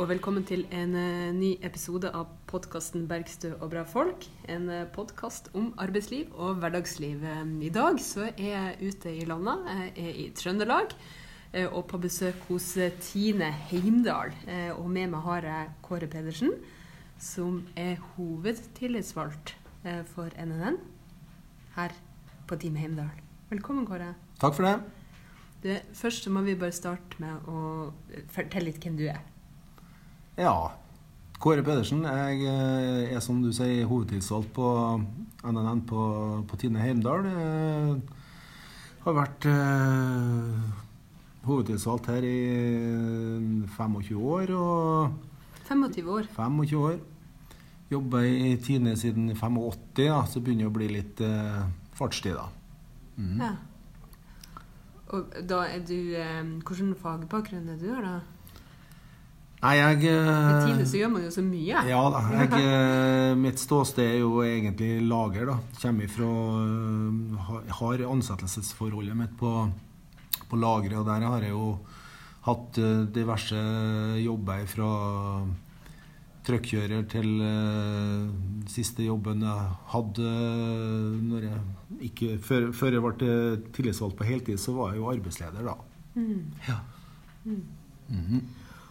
Og velkommen til en eh, ny episode av podkasten 'Bergstø og bra folk'. En uh, podkast om arbeidsliv og hverdagsliv. Eh, I dag så er jeg ute i landet. Jeg er i Trøndelag eh, og på besøk hos eh, Tine Heimdal. Eh, og med meg har jeg Kåre Pedersen, som er hovedtillitsvalgt eh, for NNN her på Team Heimdal. Velkommen, Kåre. Takk for det. Det første må vi bare starte med å fortelle litt hvem du er. Ja. Kåre Pedersen. Jeg eh, er som du sier hovedtilsvalgt på NNN på, på Tine Heimdal. Jeg har vært eh, hovedtilsvalgt her i 25 år. Og 25 år. 25 år. Jobba i Tine siden 85, ja, så begynner det å bli litt eh, fartstid, da. Mm. Ja. Og da er du eh, Hvilken fagbakgrunn er du da? Nei, jeg I eh, Tine så gjør man jo så mye. Ja da. Jeg, eh, mitt ståsted er jo egentlig lager, da. Kommer ifra eh, Har ansettelsesforholdet mitt på, på lageret, og der har jeg jo hatt diverse jobber fra truckkjører til siste jobben jeg hadde når jeg ikke, før, før jeg ble tillitsvalgt på heltid, så var jeg jo arbeidsleder, da. Mm. Ja. Mhm.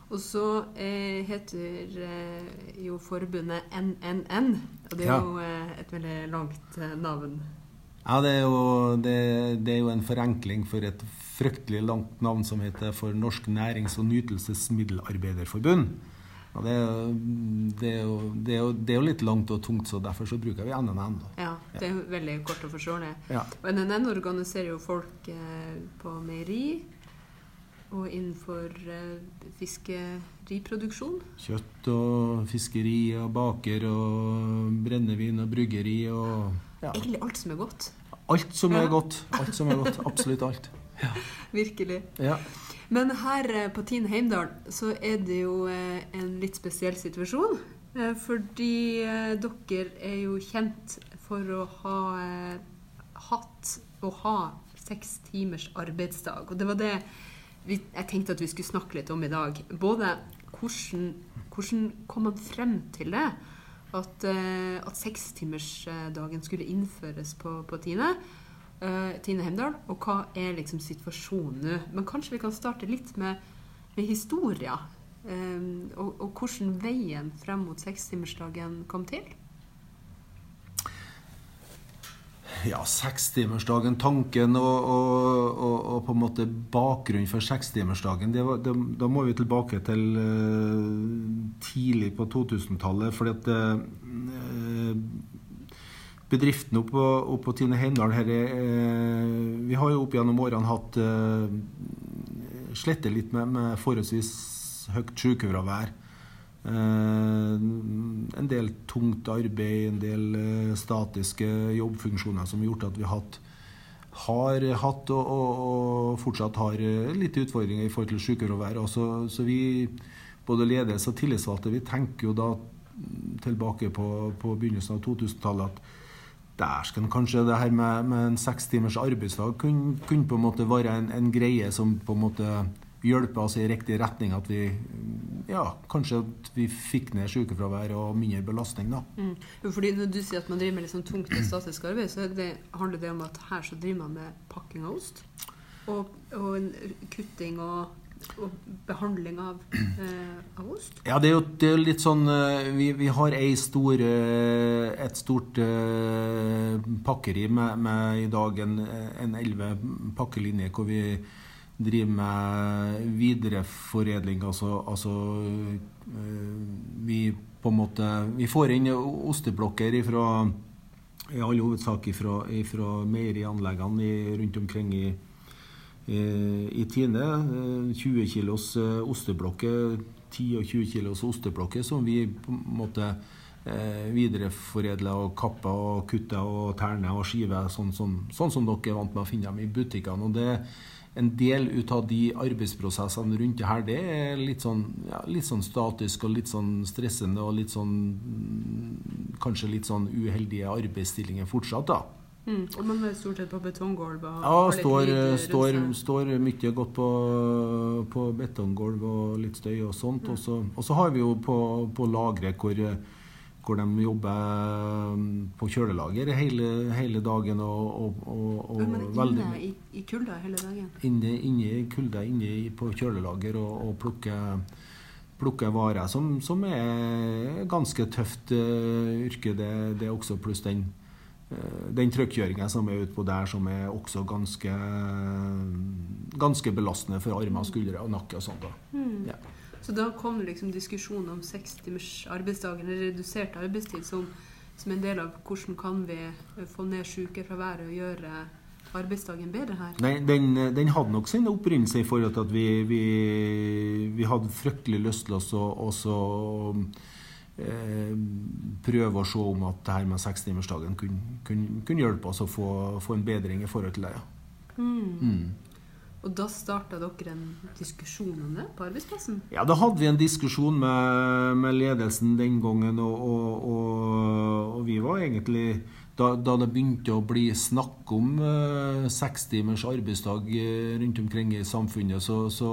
Og så eh, heter eh, jo forbundet NNN, og det er Ja. jo eh, et veldig langt eh, navn. Ja, det er, jo, det, det er jo en forenkling for et fryktelig langt navn som heter for Norsk nærings- og nytelsesmiddelarbeiderforbund. Og det, det, er jo, det, er jo, det er jo litt langt og tungt, så derfor så bruker vi NNN. da. Ja, det er veldig kort og forståelig. Ja. Og NNN organiserer jo folk eh, på meieri og innenfor eh, fiskeriproduksjon. Kjøtt og fiskeri og baker og brennevin og bryggeri og ja. Egentlig alt som er godt. alt som Ja. er godt. Alt som er godt. Absolutt alt. Virkelig. Ja. Men her eh, på Tine Heimdal så er det jo eh, en litt spesiell situasjon. Eh, Fordi eh, dere er jo kjent for å ha eh, hatt og ha seks timers arbeidsdag. Og det var det vi, jeg tenkte at vi skulle snakke litt om i dag. Både hvordan, hvordan kom man frem til det? At, uh, at sekstimersdagen skulle innføres på, på Tine. Uh, Tine Heimdal, og hva er liksom situasjonen nå? Men kanskje vi kan starte litt med, med historia. Um, og, og hvordan veien frem mot sekstimersdagen kom til. Ja, sekstimersdagen, tanken og, og, og, og på en måte bakgrunnen for sekstimersdagen Da må vi tilbake til uh, tidlig på 2000-tallet. fordi at uh, bedriften oppe på, oppe på Tine Heimdal her er, eh, Vi har jo opp gjennom årene hatt uh, slettet litt med, med forholdsvis høyt sykefravær. Eh, en del tungt arbeid, en del eh, statiske jobbfunksjoner som har gjort at vi har hatt, har hatt og, og, og fortsatt har eh, litt utfordringer i forhold til sykefravær. Så, så vi, både ledelse og tillitsvalgte, vi tenker jo da tilbake på, på begynnelsen av 2000-tallet at der skal kanskje det her med, med en seks timers arbeidsdag kunne, kun på en måte være en, en greie som på en måte hjelper oss i riktig retning. At vi ja, kanskje at vi fikk ned sykefravær og mindre belastning, da. Mm. Fordi Når du sier at man driver med sånn tungt statisk arbeid, så det, handler det om at her så driver man med pakking av ost. Og, og kutting og, og behandling av, eh, av ost. Ja, det er jo det er litt sånn eh, Vi, vi har stor, eh, et stort eh, pakkeri med, med i dag en, en elleve pakkelinjer hvor vi driver med videreforedling. Altså, altså eh, vi på en måte Vi får inn osteblokker ifra, i all hovedsak fra meierianleggene rundt omkring i, i, i Tine. eh, 20 kilos eh, osteblokker, 10 og 20 kilos osteblokker som vi på en måte eh, videreforedler og kapper og kutter og terner og skiver, sånn, som- sånn som dere er vant med å finne dem i butikkene. Og det en del ut av de arbeidsprosessene rundt det her, det er litt sånn, ja, litt sånn statisk og litt sånn stressende og litt sånn Kanskje litt sånn uheldige arbeidsstillinger fortsatt, da. Mm. Og man er stort sett på betonggulv? Ja, står, står, står mye godt på, på betonggulv og litt støy og sånt. Mm. Og så- Og så har vi jo på, på lageret hvor, hvor de jobber mm, på kjølelager hele, hele dagen og, og, og, men veldig inne i, i kulda hele dagen? inne, inne i kulda, inne på kjølelager og, og plukke, plukke varer, som, som er ganske tøft uh, yrke, det, det er også pluss den eh, den trøkkjøringa som er utpå der, som er også ganske ganske belastende for armer, skuldre og nakke og sånt. da. Mm. Ja. Så da kom det liksom diskusjonen om seks timers arbeidsdag, eller redusert arbeidstid, som, som en del av hvordan kan vi få ned sykefraværet og gjøre arbeidsdagen bedre her? Nei, den, den hadde nok sin opprinnelse i forhold til at vi, vi, vi hadde fryktelig lyst til oss å også, eh, prøve å se om at det her med sekstimersdagen kunne, kunne, kunne hjelpe oss å få, få en bedring i forhold til det. Ja. Mm. Mm. Og da starta dere en diskusjon om det på arbeidsplassen? Ja, da hadde vi en diskusjon med, med ledelsen den gangen, og, og, og, og vi var egentlig da, da det begynte å bli snakk om eh, seks timers arbeidsdag eh, rundt omkring i samfunnet, så, så,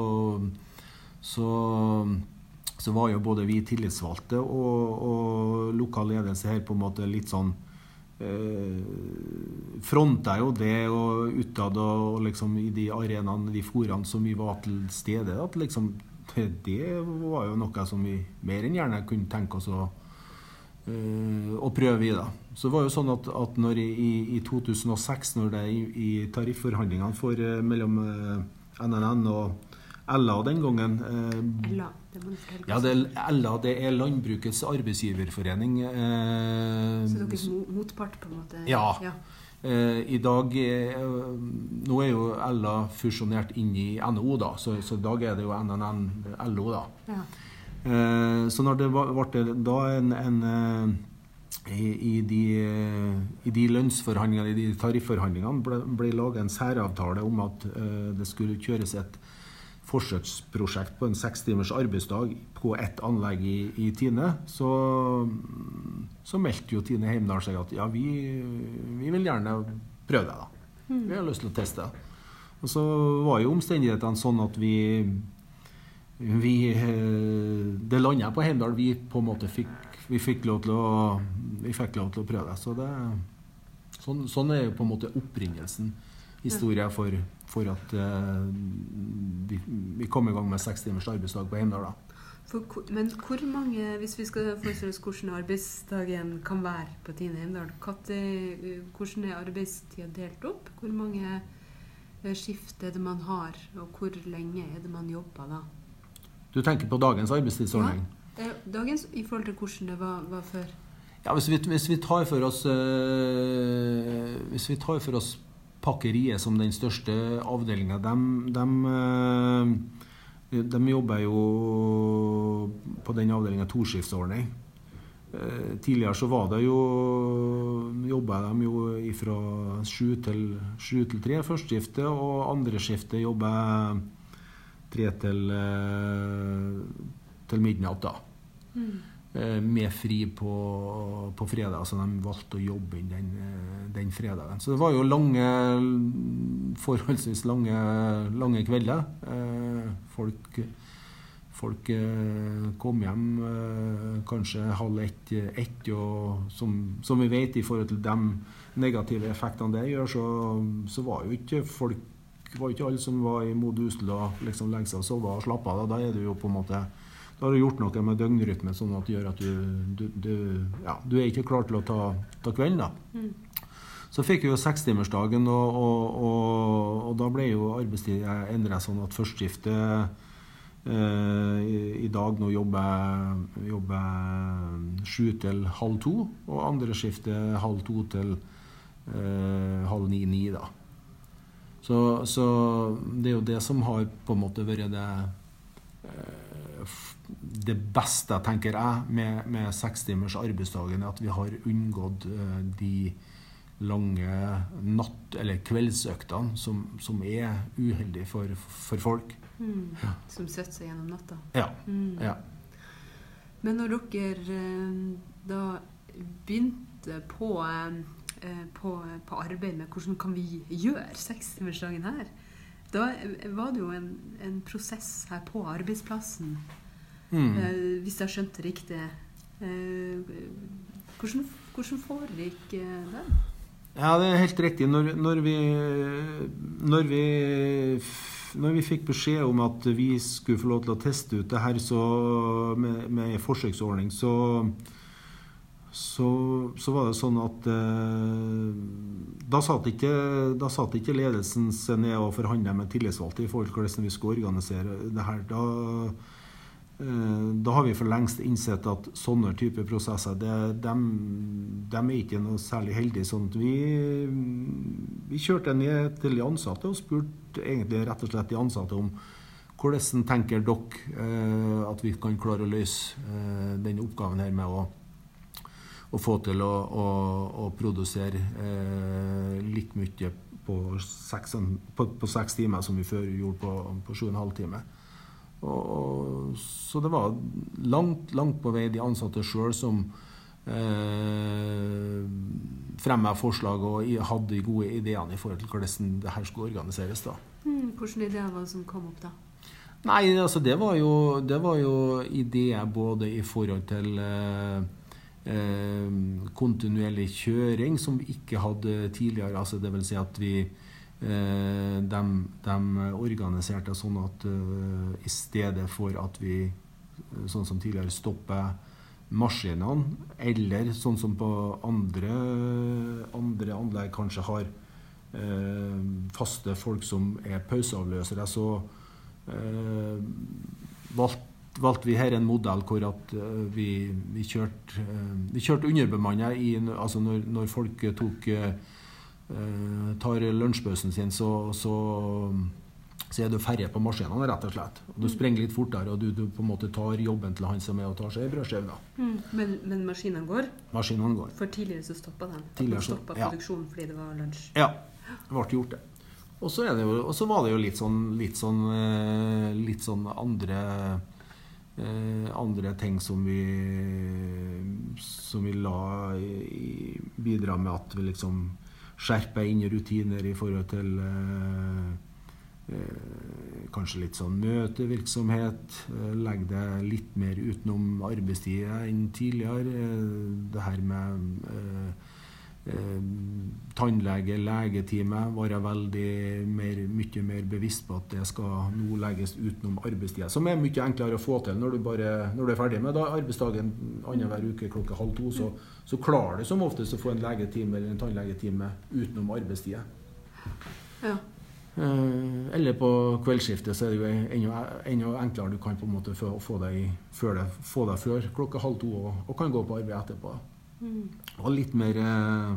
så, så var jo både vi tillitsvalgte og, lokal ledelse her på en måte litt sånn eh, fronta jo det og utad og liksom i de arenaene, de foraene som vi var til stede, at liksom det var jo noe som vi mer enn gjerne kunne tenke oss å, eh, å prøve i. da. Så det var jo sånn at, at når i, i, i 2006, når det i, i tarifforhandlingene for, eh, mellom eh, NNN og LA den gangen eh, Ella, det må du fortelle. ja, det LA det er Landbrukets arbeidsgiverforening. Eh, Så deres er motpart, på en måte? Ja. ja. Eh, I dag eh, Nå er jo LA fusjonert inn i NHO, da, så, så i dag er det jo NNN LO, da. ja. Eh, så når det var, ble da en, en i, i, de, I de lønnsforhandlingene, i de tarifforhandlingene, ble, ble laget en særavtale om at eh, det skulle kjøres et forsøksprosjekt på en seks timers arbeidsdag på ett anlegg i, i Tine, så, så meldte jo Tine Heimdal seg at ja, vi, vi vil gjerne prøve det. da. Vi har lyst til å teste. Og så var jo omstendighetene sånn at vi vi, eh, det landa på Heimdal. Vi på en måte fikk, vi fikk, lov, til å, vi fikk lov til å prøve det. Så det sånn, sånn er jo på en måte opprinnelsen, historia, for, for at uh, vi, vi kom i gang med seks timers arbeidsdag på Heimdal. men hvor mange, hvis vi skal forestille oss hvordan arbeidsdagen kan være på Tine Heimdal, katte- hvordan er arbeidstida delt opp? Hvor mange eh, skift er det man har, og hvor lenge er det man jobber da? Du tenker på dagens arbeidstidsordning? Ja, Dagens i forhold til hvordan det var, var før. Ja, hvis vi, hvis vi tar for oss øh, Hvis vi tar for oss pakkeriet som den største avdelinga, de, de, jobber jo på den avdelinga toskiftsordning. Eh, Tidligere så var det jo jobba de jo fra sju til, sju til tre førsteskiftet, og andre skiftet jobber tre til, eh, til midnatt, da. Eh, Med fri på, på fredag, så de valgte å jobbe inn den, eh, den fredagen. Så det var jo lange, forholdsvis lange, lange kvelder. Eh, Folk, folk eh, kom hjem eh, kanskje halv ett, ett og som, som vi vet, i forhold til de negative effektene det gjør, så, så var jo ikke folk var ikke alle som var i modus til å liksom legge seg og sove og slappe av. Da er du jo på en måte da har du gjort noe med døgnrytmen sånn at det gjør at du, du, du, ja, du er ikke klar til å ta, ta kvelden. da. Så fikk vi jo sekstimersdagen, og, og, og, og da ble jo arbeidstida endra sånn at førsteskiftet eh, i, i dag nå jobber, jobber sju til halv to, og andre skiftet halv to til eh, halv ni-ni, da. Så, så det er jo det som har på en måte vært det eh, det beste, tenker jeg, med, med sekstimers arbeidsdagen, er at vi har unngått eh, de lange natt- eller kveldsøktene som, som er uheldige for, for folk. Mm. Ja. Som setter seg gjennom natta. Ja. Mm. ja. Men når dere eh, da begynte på eh, på, på arbeid med hvordan kan vi gjøre sekstimersdagen her. Da var det jo en, en prosess her på arbeidsplassen, Mm. eh, hvis jeg skjønte riktig. Eh, hvordan, hvordan foregikk det? den? Ja, det er helt riktig. Når, når, vi, når, vi, når vi fikk beskjed om at vi skulle få lov til å teste ut det her så, med, med forsøksordning, så, så, så var det sånn at eh, da, satt ikke, da satt ikke ledelsen seg ned og forhandla med tillitsvalgte i forhold til hvordan vi skulle organisere det her. Da, Eh, Da har vi for lengst innsett at sånne typer prosesser det, dem, dem er ikke noe særlig heldige. Sånn at vi, vi kjørte ned til de ansatte og spurte egentlig rett og slett de ansatte om hvordan tenker dere eh, at vi kan klare å løse eh, denne oppgaven her med å, å få til å, å, å produsere eh, litt mye på seks, på, på seks timer som vi før gjorde på, på sju og en halv time. Og, og, så det var langt, langt på vei de ansatte sjøl som eh, fremma forslag og hadde de gode ideene i forhold til hvordan det her skulle organiseres. da. Hmm, hvilke ideer var det som kom opp da? Nei, altså det var jo, det var jo ideer både i forhold til eh, eh, kontinuerlig kjøring, som vi ikke hadde tidligere. Altså det vil si at vi de, de organiserte sånn at eh, i stedet for at vi eh, sånn som tidligere stopper maskinene, eller sånn som på andre, andre anlegg kanskje har eh, faste folk som er pauseavløsere, så eh, valgte valgte vi her en modell hvor at eh, vi, vi kjørte uh, kjørt underbemanna altså når, når folk tok eh, eh, tar lunsjpausen sin, så, så, så er du færre på maskinene, rett og slett. Og du sprenger litt fortere, og du, du på en måte tar jobben til han som er og tar seg en brødskive. Hmm, men, men maskinene går? Maskinene går. For tidligere så stoppa den. Tidligere stoppa ja. produksjonen fordi det var lunsj. Ja, det ble gjort det. Og så, er det jo, og så var det jo litt sånn, litt sånn, eh, litt sånn andre eh, andre ting som vi som vi la i, bidra med at vi liksom skjerper inn rutiner i forhold til eh, eh, kanskje litt sånn møtevirksomhet. Eh, Legg det litt mer utenom arbeidstida enn tidligere. Eh, det her med eh, tannlege, legetime, være veldig mer, mye mer bevisst på at det skal nå legges utenom arbeidstida. Som er mye enklere å få til når du, bare, når du er ferdig med da, arbeidsdagen annenhver uke klokka halv to. Så, så klarer du som oftest å få en legetime eller en tannlegetime utenom arbeidstida. Ja. Eh, eller på kveldsskiftet så er det jo enda, enda enklere. Du kan på en måte få, få, deg, før det, få deg før klokka halv to og, og kan gå på arbeid etterpå. Hmm. Og litt mer eh,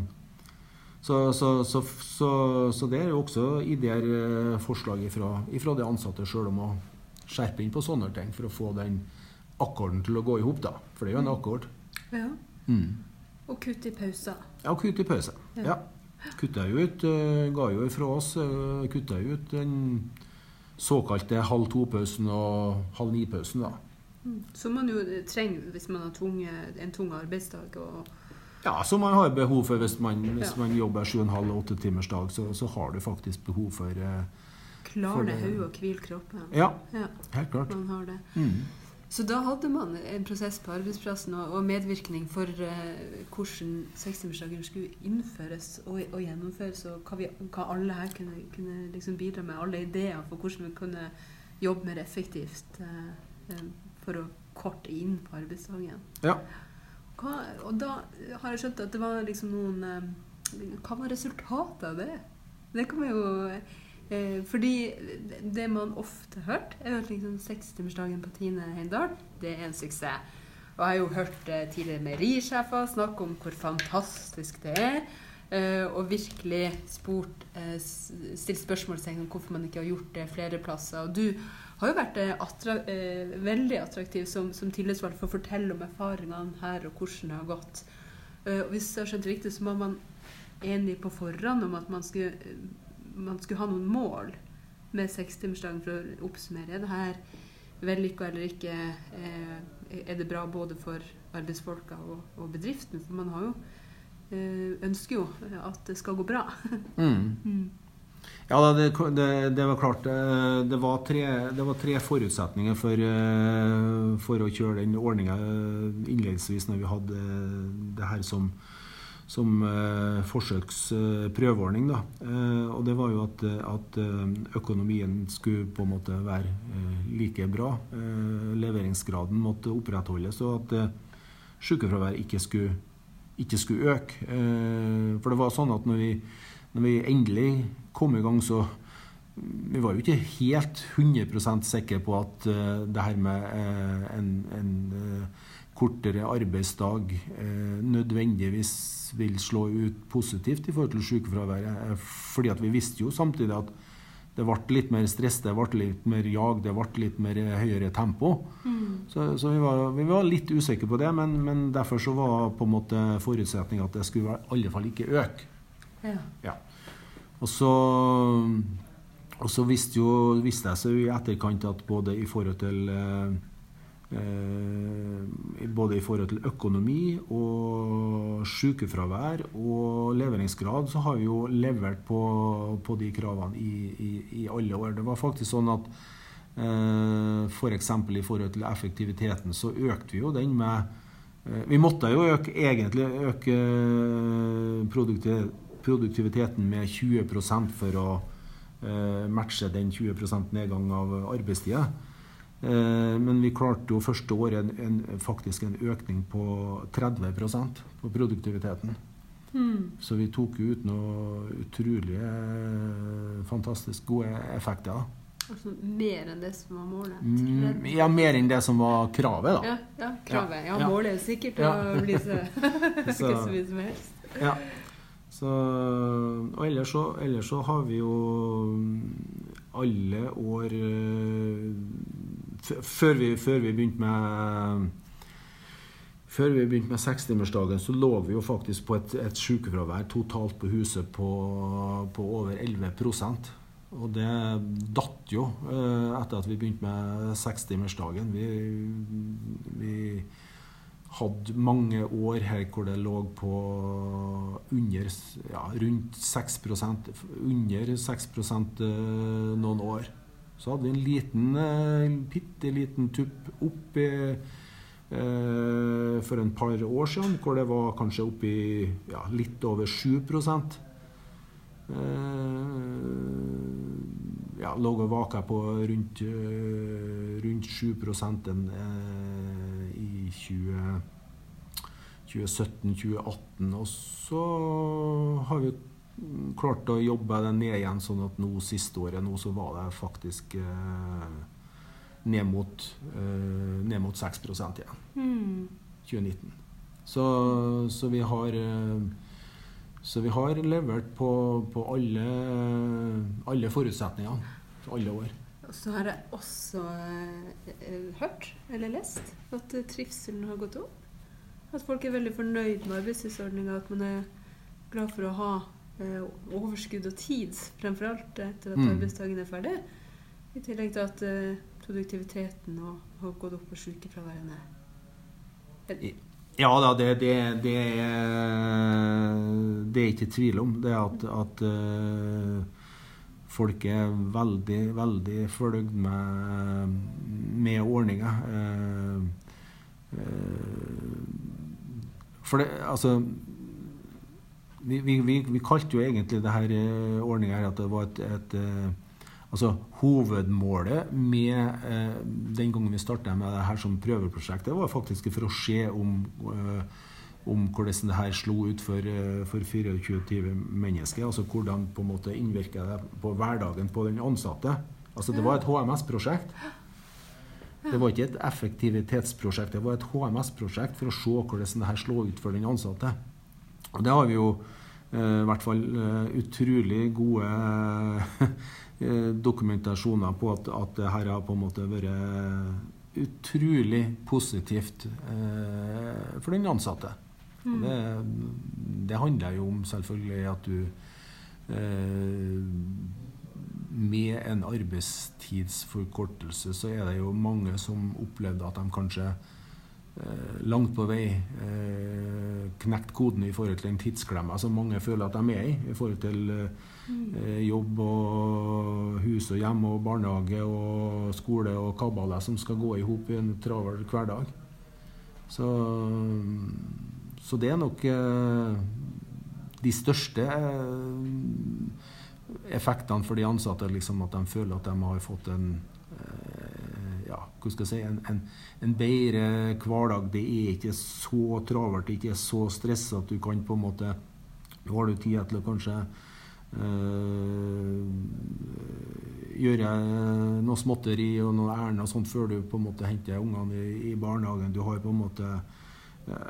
så, så, så, så, så det er jo også ideer, eh, forslag ifra de ansatte sjøl om å skjerpe inn på sånne ting for å få den akkorden til å gå i hop, da. For det er jo en akkord. ja. Mm. Og kutt i pauser. Ja, kutt i pauser. Ja. Ja. Kutta jo ut, eh, ga jo ifra oss, kutta jo ut den såkalte halv to-pausen og halv ni-pausen, da. Som man jo trenger hvis man har tunge, en tung arbeidsdag. Ja, som man har behov for hvis man, hvis Ja. man jobber sju og en halv, åtte timers dag, så, så har du faktisk behov for eh, klarne det- hodet og hvile kroppen. Ja, Ja, helt klart. man har det. Mm. Så da hadde man en prosess på arbeidsplassen og, og medvirkning for eh, hvordan sekstimersdagen skulle innføres og, og gjennomføres, og hva, vi, hva alle her kunne, kunne liksom bidra med. Alle ideer for hvordan vi kunne jobbe mer effektivt eh, eh, for å korte inn på arbeidsdagen. Ja. Hva, og da har jeg skjønt at det var liksom noen eh, Hva var resultatet av det? Det kan vi jo eh, Fordi det man ofte har hørt, er at liksom sekstimersdagen på Tine Heimdal, det er en suksess. Og jeg har jo hørt eh, tidligere meierisjefer snakke om hvor fantastisk det er. eh, og virkelig spurt, eh, stilt spørsmålstegn om hvorfor man ikke har gjort det flere plasser. Og du har jo vært eh, attra eh, veldig attraktiv som, som tillitsvalgt for å fortelle om erfaringene her og hvordan det har gått. Uh, og hvis jeg har skjønt det riktig, så var man enig på forhånd om at man skulle, eh, man skulle ha noen mål med sekstimersdagen for å oppsummere. Er det her vellykka eller ikke? Eh, er det bra både for arbeidsfolka og, og bedriften? For man har jo eh, ønsker jo at det skal gå bra. Mm. Ja, det, det, det var klart det, det, var tre, det var tre forutsetninger for, eh, for å kjøre den ordninga innledningsvis når vi hadde det her som, som forsøksprøveordning. forsøks prøveordning. Da. Og det var jo at, at økonomien skulle på en måte være like bra. leveringsgraden måtte opprettholdes, og at sykefravær ikke skulle, ikke skulle øke. for det var sånn at når vi, når vi endelig kom i gang, så vi var jo ikke helt 100% sikre på at uh, det her med uh, en, en uh, kortere arbeidsdag nødvendigvis vil slå ut positivt i forhold til sykefraværet. Fordi at vi visste jo samtidig at det ble litt mer stress, det ble litt mer jag, det ble litt mer høyere tempo. Mm. Så, så vi, var, vi, var, litt usikre på det, men, men, derfor så var på en måte forutsetninga at det skulle i alle fall ikke øke. Ja. ja. Og så, og så visste, jo, visste jeg så i etterkant at både i forhold til eh, eh, både i forhold til økonomi og sykefravær og leveringsgrad, så har vi jo levert på, på de kravene i, i, i, alle år. Det var faktisk sånn at eh, f.eks. For i forhold til effektiviteten så økte vi jo den med eh, Vi måtte jo øke, egentlig øke produktivitet produktiviteten med 20 for å eh, matche den 20% nedgang av arbeidstida. Eh, men vi klarte jo første året en, en, faktisk en økning på 30% på produktiviteten. Mm. Så vi tok ut noe utrolig eh, fantastisk gode effekter. Altså mer enn det som var målet? Mm, ja, mer enn det som var kravet, da. Ja, ja kravet. Ja, målet er sikkert ja. å bli så, ikke så mye som helst. Ja. Så, og ellers så, ellers så, har vi jo alle år eh, før vi, før vi begynte med før vi begynte med sekstimersdagen, så lå vi jo faktisk på et, et sykefravær totalt på huset på, på over 11% Og det datt jo eh, etter at vi begynte med sekstimersdagen. Vi, vi hadde mange år her hvor det lå på under, ja, rundt 6% under 6 eh, noen år. Så hadde vi en liten, eh, bitte liten tupp opp eh, for en par år siden, hvor det var kanskje opp i ja, litt over 7 eh, ja, lå og vaka på rundt, eh, rundt 7 eh, i 2017-2018. Og så har vi klart å jobbe det ned igjen, sånn at nå siste året nå så var det faktisk eh, ned, mot, eh, ned mot 6 igjen. Mm. 2019. Så, så, vi har eh, så vi har levert på, på alle, alle forutsetninger alle år. Så har jeg også eh, hørt eller lest at trivselen har gått opp. At folk er veldig fornøyd med arbeidstidsordninga. At man er glad for å ha eh, overskudd og tid, fremfor alt etter at mm. arbeidsdagen er ferdig. I tillegg til at eh, produktiviteten har gått opp og sykefraværende. ja det, det, det, det, er ikke tvil om. Det at, at folk er veldig, veldig fornøyd med, med ordninga. Uh, uh, for det, altså vi, vi, vi, kalte jo egentlig det her ordninga at det var et, et Altså, hovedmålet med eh, den gangen vi starta med det her som prøveprosjekt, det var faktisk for å se om, eh, om hvordan det her slo ut for, eh, for 24 mennesker. Altså hvordan på en måte innvirka det på hverdagen på den ansatte. Altså, det var et HMS-prosjekt. Det var ikke et effektivitetsprosjekt, det var et HMS-prosjekt for å se hvordan det her slår ut for den ansatte. Og det har vi jo eh, i hvert fall eh, utrolig gode dokumentasjoner på at, at det her har på en måte vært utrolig positivt for den ansatte. Mm. Det, det, handler jo om selvfølgelig at du eh, Med en arbeidstidsforkortelse så er det jo mange som opplevde at de kanskje eh, langt på vei eh, knekt koden i forhold til den tidsklemma som mange føler at de er i. I forhold til eh, jobb og hus og hjem og barnehage og skole og kabaler som skal gå i hop i en travel hverdag. Så, så det er nok eh, de største eh, effektene for de ansatte. Liksom, at de føler at de har fått en eh, ja, hva skal jeg si, en, en, en bedre hverdag. Det er ikke så travelt, det er ikke så stressa at du kan på en måte Nå har du tid til å kanskje øh, gjøre noe småtteri og noe ærend før du på en måte henter ungene i, i barnehagen. Du har på en måte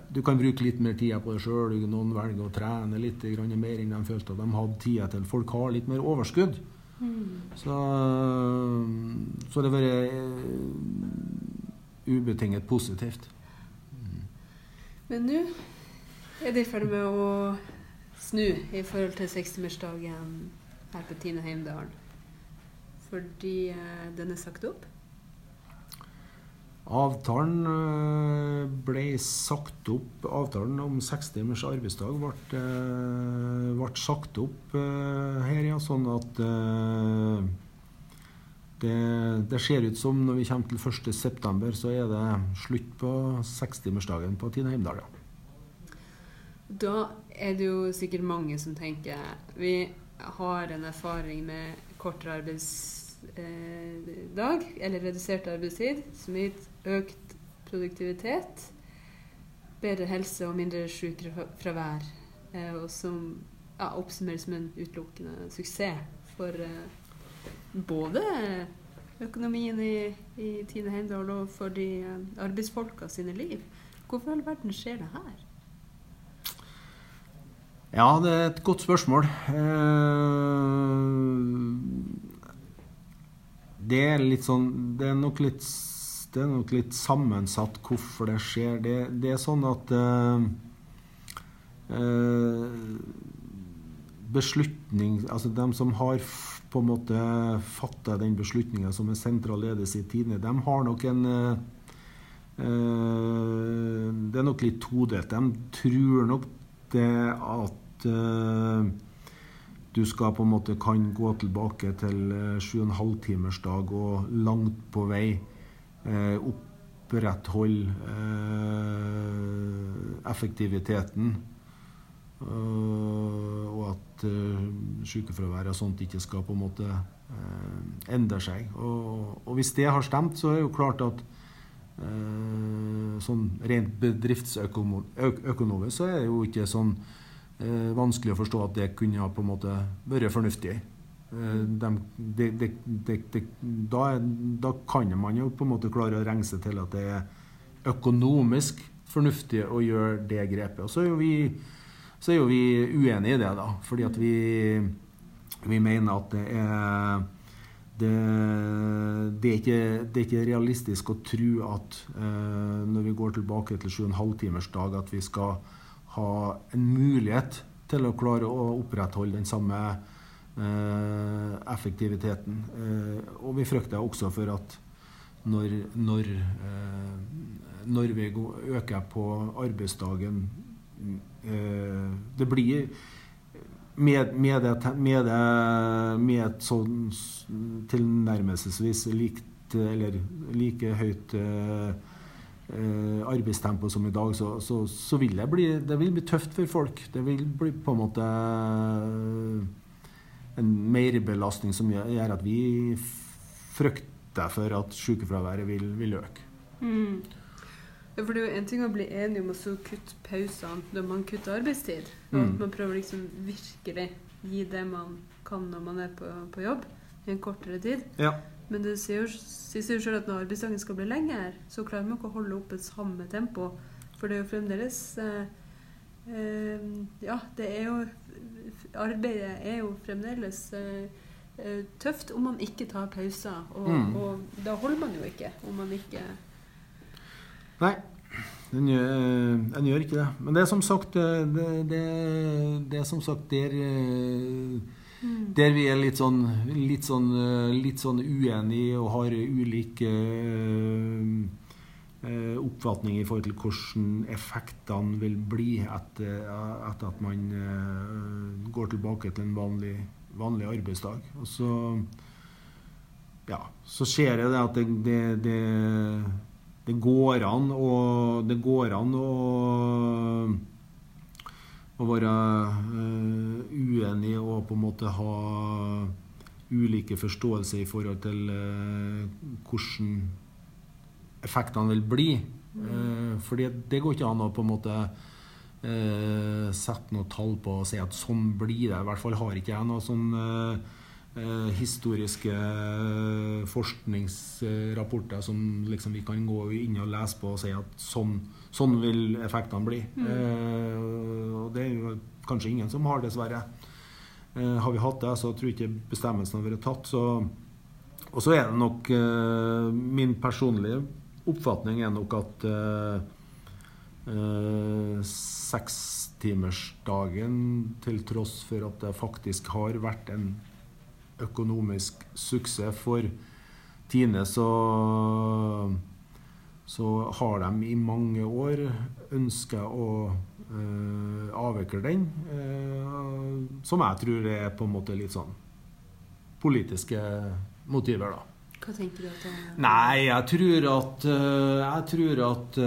du kan bruke litt mer tid på deg sjøl. Noen velger å trene litt mer enn de følte at de hadde tid til. Folk har litt mer overskudd. Så, så det har vært eh, ubetinget positivt. Men nå er de i ferd med å snu i forhold til 60-årsdagen her på Tine Heimdalen. Fordi eh, den er sagt opp. Avtalen øh, ble sagt opp Avtalen om 60 timers arbeidsdag ble, øh, ble sagt opp øh, her, ja. Sånn at det, det ser ut som når vi kommer til 1.9., så er det slutt på 60-timersdagen på Tine Heimdal. Ja. Da er det jo sikkert mange som tenker Vi har en erfaring med kortere arbeidsdag, eller redusert arbeidstid, som gitt økt produktivitet, bedre helse og mindre sykefravær, eh, og som ja, oppsummeres som en utelukkende suksess for eh, både økonomien i, i Tine Heimdal og for de eh, arbeidsfolka sine liv. Hvorfor i all verden skjer det her? Ja, det er et godt spørsmål. Eh, Det er litt sånn Det er nok litt, det er nok litt sammensatt hvorfor det skjer. Det, det er sånn at eh, beslutning Altså de som har på en måte fatta den beslutninga som er sentral ledelse i Tine, de har nok en eh, Det er nok litt todelt. De tror nok det at eh, du skal på en måte kan gå tilbake til eh, sju og en halv timers dag og langt på vei eh, opprettholde eh, effektiviteten. Og at uh, sykefravær og sånt ikke skal på en måte endre seg. Og, hvis det har stemt, så er det jo klart at sånn rent bedriftsøkonomisk så er det jo ikke sånn eh, vanskelig å forstå at det kunne ha på en måte vært fornuftig. Eh, de, de, de, da, da kan man jo på en måte klare å regne seg til at det er økonomisk fornuftig å gjøre det grepet. Og så er jo vi, er jo vi uenige i det, da. Fordi at vi, vi mener at det er det, det, er ikke, det er ikke realistisk å tro at eh, når vi går tilbake til 7,5 timers dag, at vi skal ha en mulighet til å klare å opprettholde den samme eh, effektiviteten. Eh, og vi frykter også for at når, når, eh, når vi øker på arbeidsdagen eh, Det blir med, med, det, med, det, med et sånn tilnærmelsesvis likt eller like høyt eh, eh, arbeidstempo som i dag, så, så, så vil det bli, det vil bli tøft for folk. Det vil bli på en måte en merbelastning som gjør at vi frykter for at sykefraværet vil, vil øke. Mm. Ja, for det er jo en ting å bli enig om å så kutte pausene når man kutter arbeidstid. Og at Mm. man prøver liksom virkelig gi det man kan når man er på, på jobb, i en kortere tid. Ja. Men det sier jo sier selv at når arbeidsdagen skal bli lengre, så klarer man ikke å holde oppe samme tempo. For det er jo fremdeles eh, eh, Ja, det er jo Arbeidet er jo fremdeles eh, eh, tøft om man ikke tar pauser. Og, Mm. og da holder man jo ikke om man ikke Nei, den gjør, den gjør ikke det. Men det er som sagt det, det, det, det er som sagt der eh, Der vi er litt sånn, litt sånn, eh, litt sånn uenige og har ulike eh, eh, oppfatning i forhold til hvordan effektene vil bli etter, etter at man går tilbake til en vanlig, vanlig arbeidsdag. Og så, ja, så ser jeg det at det, det, det, det går an å Det går an å å være uh, uenig og på en måte ha ulike forståelser i forhold til uh, hvordan effektene vil bli. Uh, fordi det går ikke an å på en måte sette noe tall på og si at sånn blir det. I hvert fall har ikke jeg noe sånn historiske forskningsrapporter som liksom vi kan gå inn og lese på og si at sånn Sånn vil effektene bli. Mm. Eh, og det er jo kanskje ingen som har, dessverre. Eh, har vi hatt det, så tror jeg ikke bestemmelsen har vært tatt. Så, og så er det nok eh, Min personlige oppfatning er nok at eh, eh, sekstimersdagen, til tross for at det faktisk har vært en økonomisk suksess for Tine, så så har de i mange år ønska å uh, avvikle den. Uh, som jeg tror er på en måte litt sånn politiske motiver, da. Hva tenker du at det er? Nei, jeg tror at uh, Jeg tror at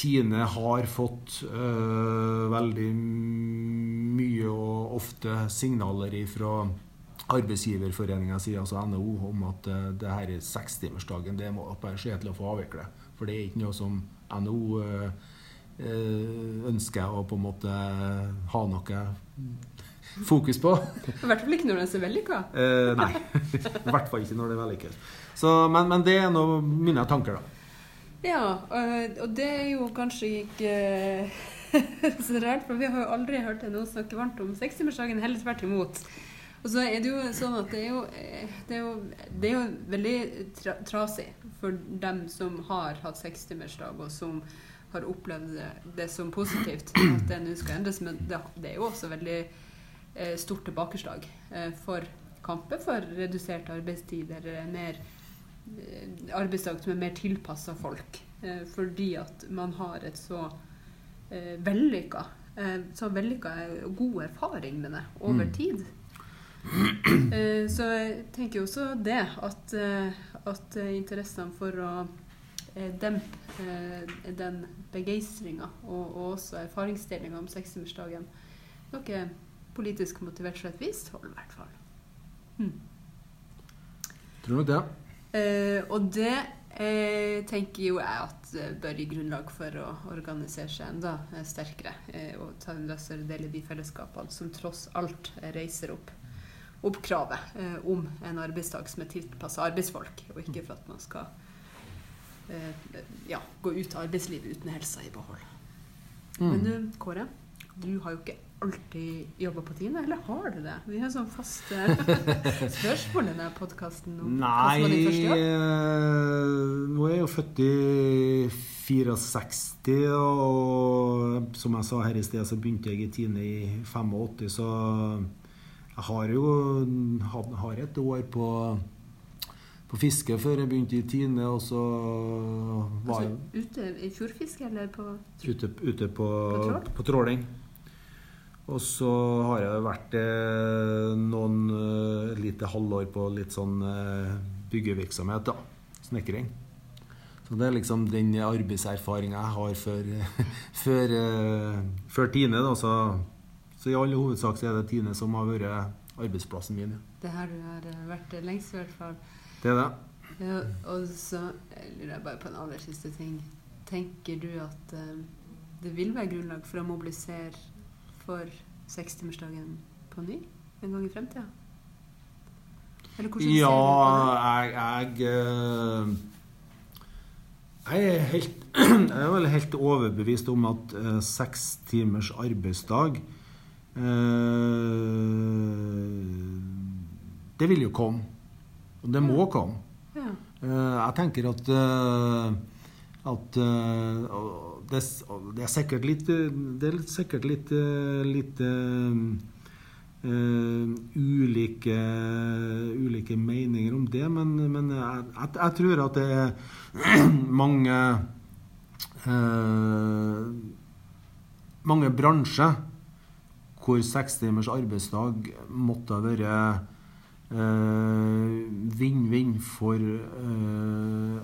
Tine har fått veldig og ofte signaler fra arbeidsgiverforeninga sier, altså NHO, om at uh, det her er sekstimersdagen. Det må bare skje til å få avvikle. For det er ikke noe som NHO uh, uh, ønsker å på en måte ha noe fokus på. I hvert fall ikke når det er så vellykka. Uh, nei. I hvert fall ikke når det er vellykket. Men, men, det er nå mine tanker, da. Ja, og det er jo kanskje ikke så rart, for vi har jo aldri hørt noen snakke varmt om sekstimersdagen. Heller tvert imot. Og så er det jo sånn at det er jo, det er jo, det er jo veldig tra trasig for dem som har hatt sekstimersdag, og som har opplevd det, som positivt at det nå skal endres. Men det, det, er jo også veldig eh, stort tilbakeslag eh, for kampen for redusert arbeidstid eller mer eh, arbeidsdag som er mer tilpassa folk. Eh, fordi at man har et så eh, vellykka eh, så vellykka er god erfaring med det over mm. tid. Eh, så jeg tenker jo også det, at, eh, at interessene for å eh, dempe den begeistringa og, og, også erfaringsdelinga om sekstimersdagen noe politisk motivert fra et visst hold, i hvert fall. Hmm. Tror nok det. Eh, og det eh, tenker jo jeg at bør gi grunnlag for å organisere seg enda sterkere eh, og ta en løsere del i de fellesskapene som tross alt reiser opp opp kravet eh, om en arbeidsdag som er tilpassa arbeidsfolk, og ikke for at man skal eh, ja, gå ut av arbeidslivet uten helsa i behold. Mm. Men du, Kåre, du har jo ikke alltid jobba på Tine, eller har du det? Vi har sånn faste spørsmål i denne podkasten. Nei, eh, nå er jeg jo født i 64, og som jeg sa her i sted, så begynte jeg i Tine i 85, så jeg har jo har et år på, på fiske før jeg begynte i Tine, og så var altså, Ute i fjordfiske, eller på Ute, ute på, på, på tråling. Og så har jeg vært eh, noen uh, lite halvår på litt sånn uh, byggevirksomhet, da. Snekring. Så det er liksom den arbeidserfaringa jeg har før, før, før Tine. Da, så så i all hovedsak så er det Tine som har vært arbeidsplassen min. Ja. Det her du har eh, vært lengst, i hvert fall. Det er det. Ja, og så lurer jeg bare på en aller siste ting. Tenker du at det vil være grunnlag for å mobilisere for sekstimersdagen på ny en gang i fremtida? Eller hvordan ja, ser du på det? Jeg, jeg uh, jeg er, helt, jeg er vel helt overbevist om at uh, seks timers arbeidsdag Eh, det vil jo komme. Og det må komme. Ja. Eh, jeg tenker at, eh, at det, det, er sikkert litt Det er sikkert litt, litt uh, ulike, ulike meninger om det, men, men jeg, jeg, jeg, tror at det er mange uh, Mange bransjer hvor seks timers arbeidsdag måtte være vinn-vinn uh, for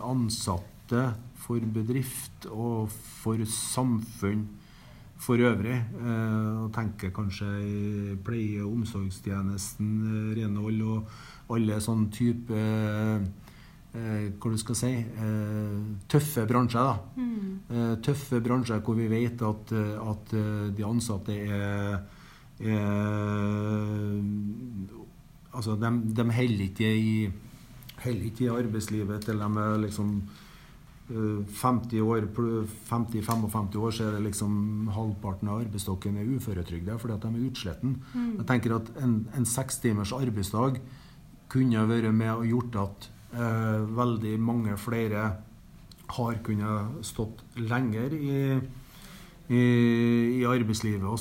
ansatte, for bedrift og for samfunn for øvrig. Eh, og tenker kanskje i pleie- og omsorgstjenesten, eh, renhold og alle sånne type eh, hva du skal si tøffe bransjer. da. Mm. tøffe bransjer hvor vi vet at, at de ansatte er, er Altså, de, de holder ikke i, ikke i arbeidslivet til de er liksom 50 år, 50-55 år, så er det liksom halvparten av arbeidsstokken er uføretrygda fordi at de er utsletten. Mm. Jeg tenker at en, en sekstimers arbeidsdag kunne vært med og gjort at eh, veldig mange flere har kunnet stått lenger i, i, i arbeidslivet. Og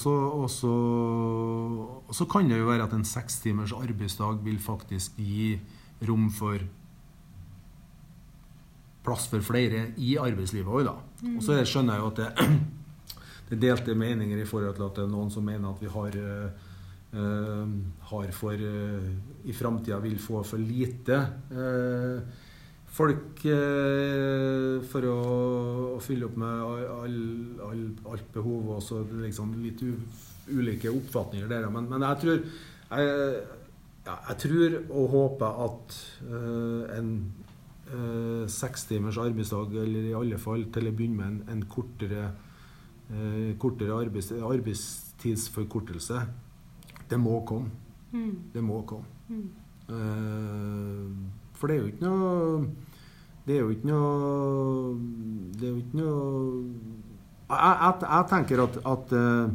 så, kan det jo være at en sekstimers arbeidsdag vil faktisk gi rom for plass for flere i arbeidslivet òg, da. Og så skjønner jeg jo at det, det, delte meninger i forhold til at det er noen som mener at vi har, uh, har for uh, I framtida vil få for lite uh, folk for å, å, fylle opp med all, all, alt behov. Og så liksom litt u, ulike oppfatninger der. Men, men jeg tror jeg, ja, jeg tror og håper at en eh, seks timers arbeidsdag, eller i alle fall til å begynne med en, en kortere, eh, kortere arbeids, arbeidstidsforkortelse, det må komme. Mm. Det må komme. Mm. Eh, for det er jo ikke noe Det er jo ikke noe Det er jo ikke noe Jeg, jeg, jeg tenker at, at uh,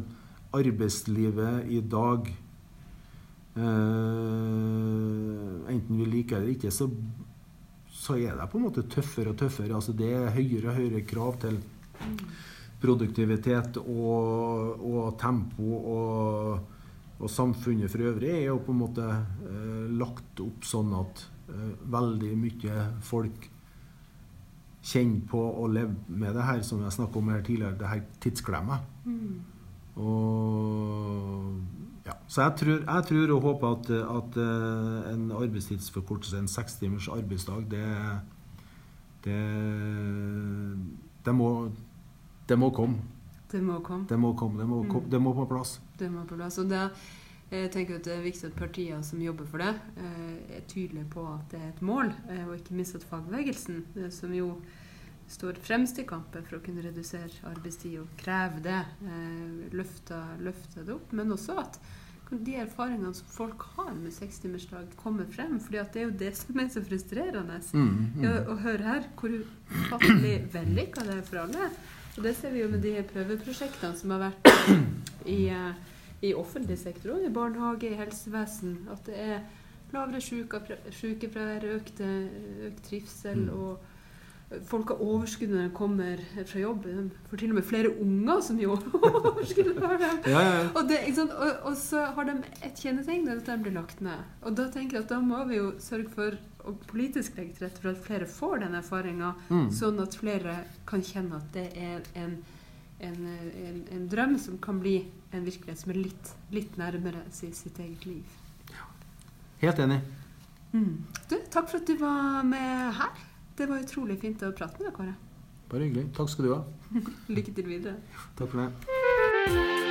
arbeidslivet i dag uh, Enten vi liker det eller ikke, så så er det på en måte tøffere og tøffere. Altså det er høyere og høyere krav til produktivitet og, og tempo. Og, og, samfunnet for øvrig er jo på en måte eh, lagt opp sånn at eh, veldig mye folk kjenner på og lever med det her som jeg snakka om her tidligere, det her tidsklemmet. Mm. Og så jeg tror, jeg tror, og håper at, at uh, en arbeidstidsforkortelse, en sekstimers arbeidsdag, det, det, det, må, det må komme. Det må komme. Det må komme, det må, mm. det må på plass. Det må på plass. Og det, jeg tenker at det er viktig at partier som jobber for det, eh, er tydelige på at det er et mål. Eh, og ikke minst at fagbevegelsen, som jo står fremst i kampen for å kunne redusere arbeidstid og kreve det, løfter, løfter det opp. Men også at de erfaringene som folk har med sekstimersdag, kommer frem. fordi det er jo det som er så frustrerende. Mm, mm. Ja, å høre her hvor ufattelig vellykka det er for alle. Og det ser vi jo med de prøveprosjektene som har vært i, eh, i offentlig sektor og i barnehage, i helsevesen. At det er lavere sykefravær, økt, økt trivsel. Mm. og folk har overskudd når de kommer fra jobb. De får til og med flere unger som jo overskudd har dem. Ja, ja, ja. Og, og, og, så har de et kjennetegn, det er at de blir lagt ned. Og da tenker jeg at da må vi jo sørge for å politisk legge til rette for at flere får den erfaringa, mm. sånn at flere kan kjenne at det er en, en, en, en, drøm som kan bli en virkelighet som er litt, litt nærmere sitt, sitt eget liv. Helt enig. Mm. Du, takk for at du var med her. Det var utrolig fint å prate med deg, Kåre. Bare hyggelig. Takk skal du ha. Lykke til videre. Takk for det.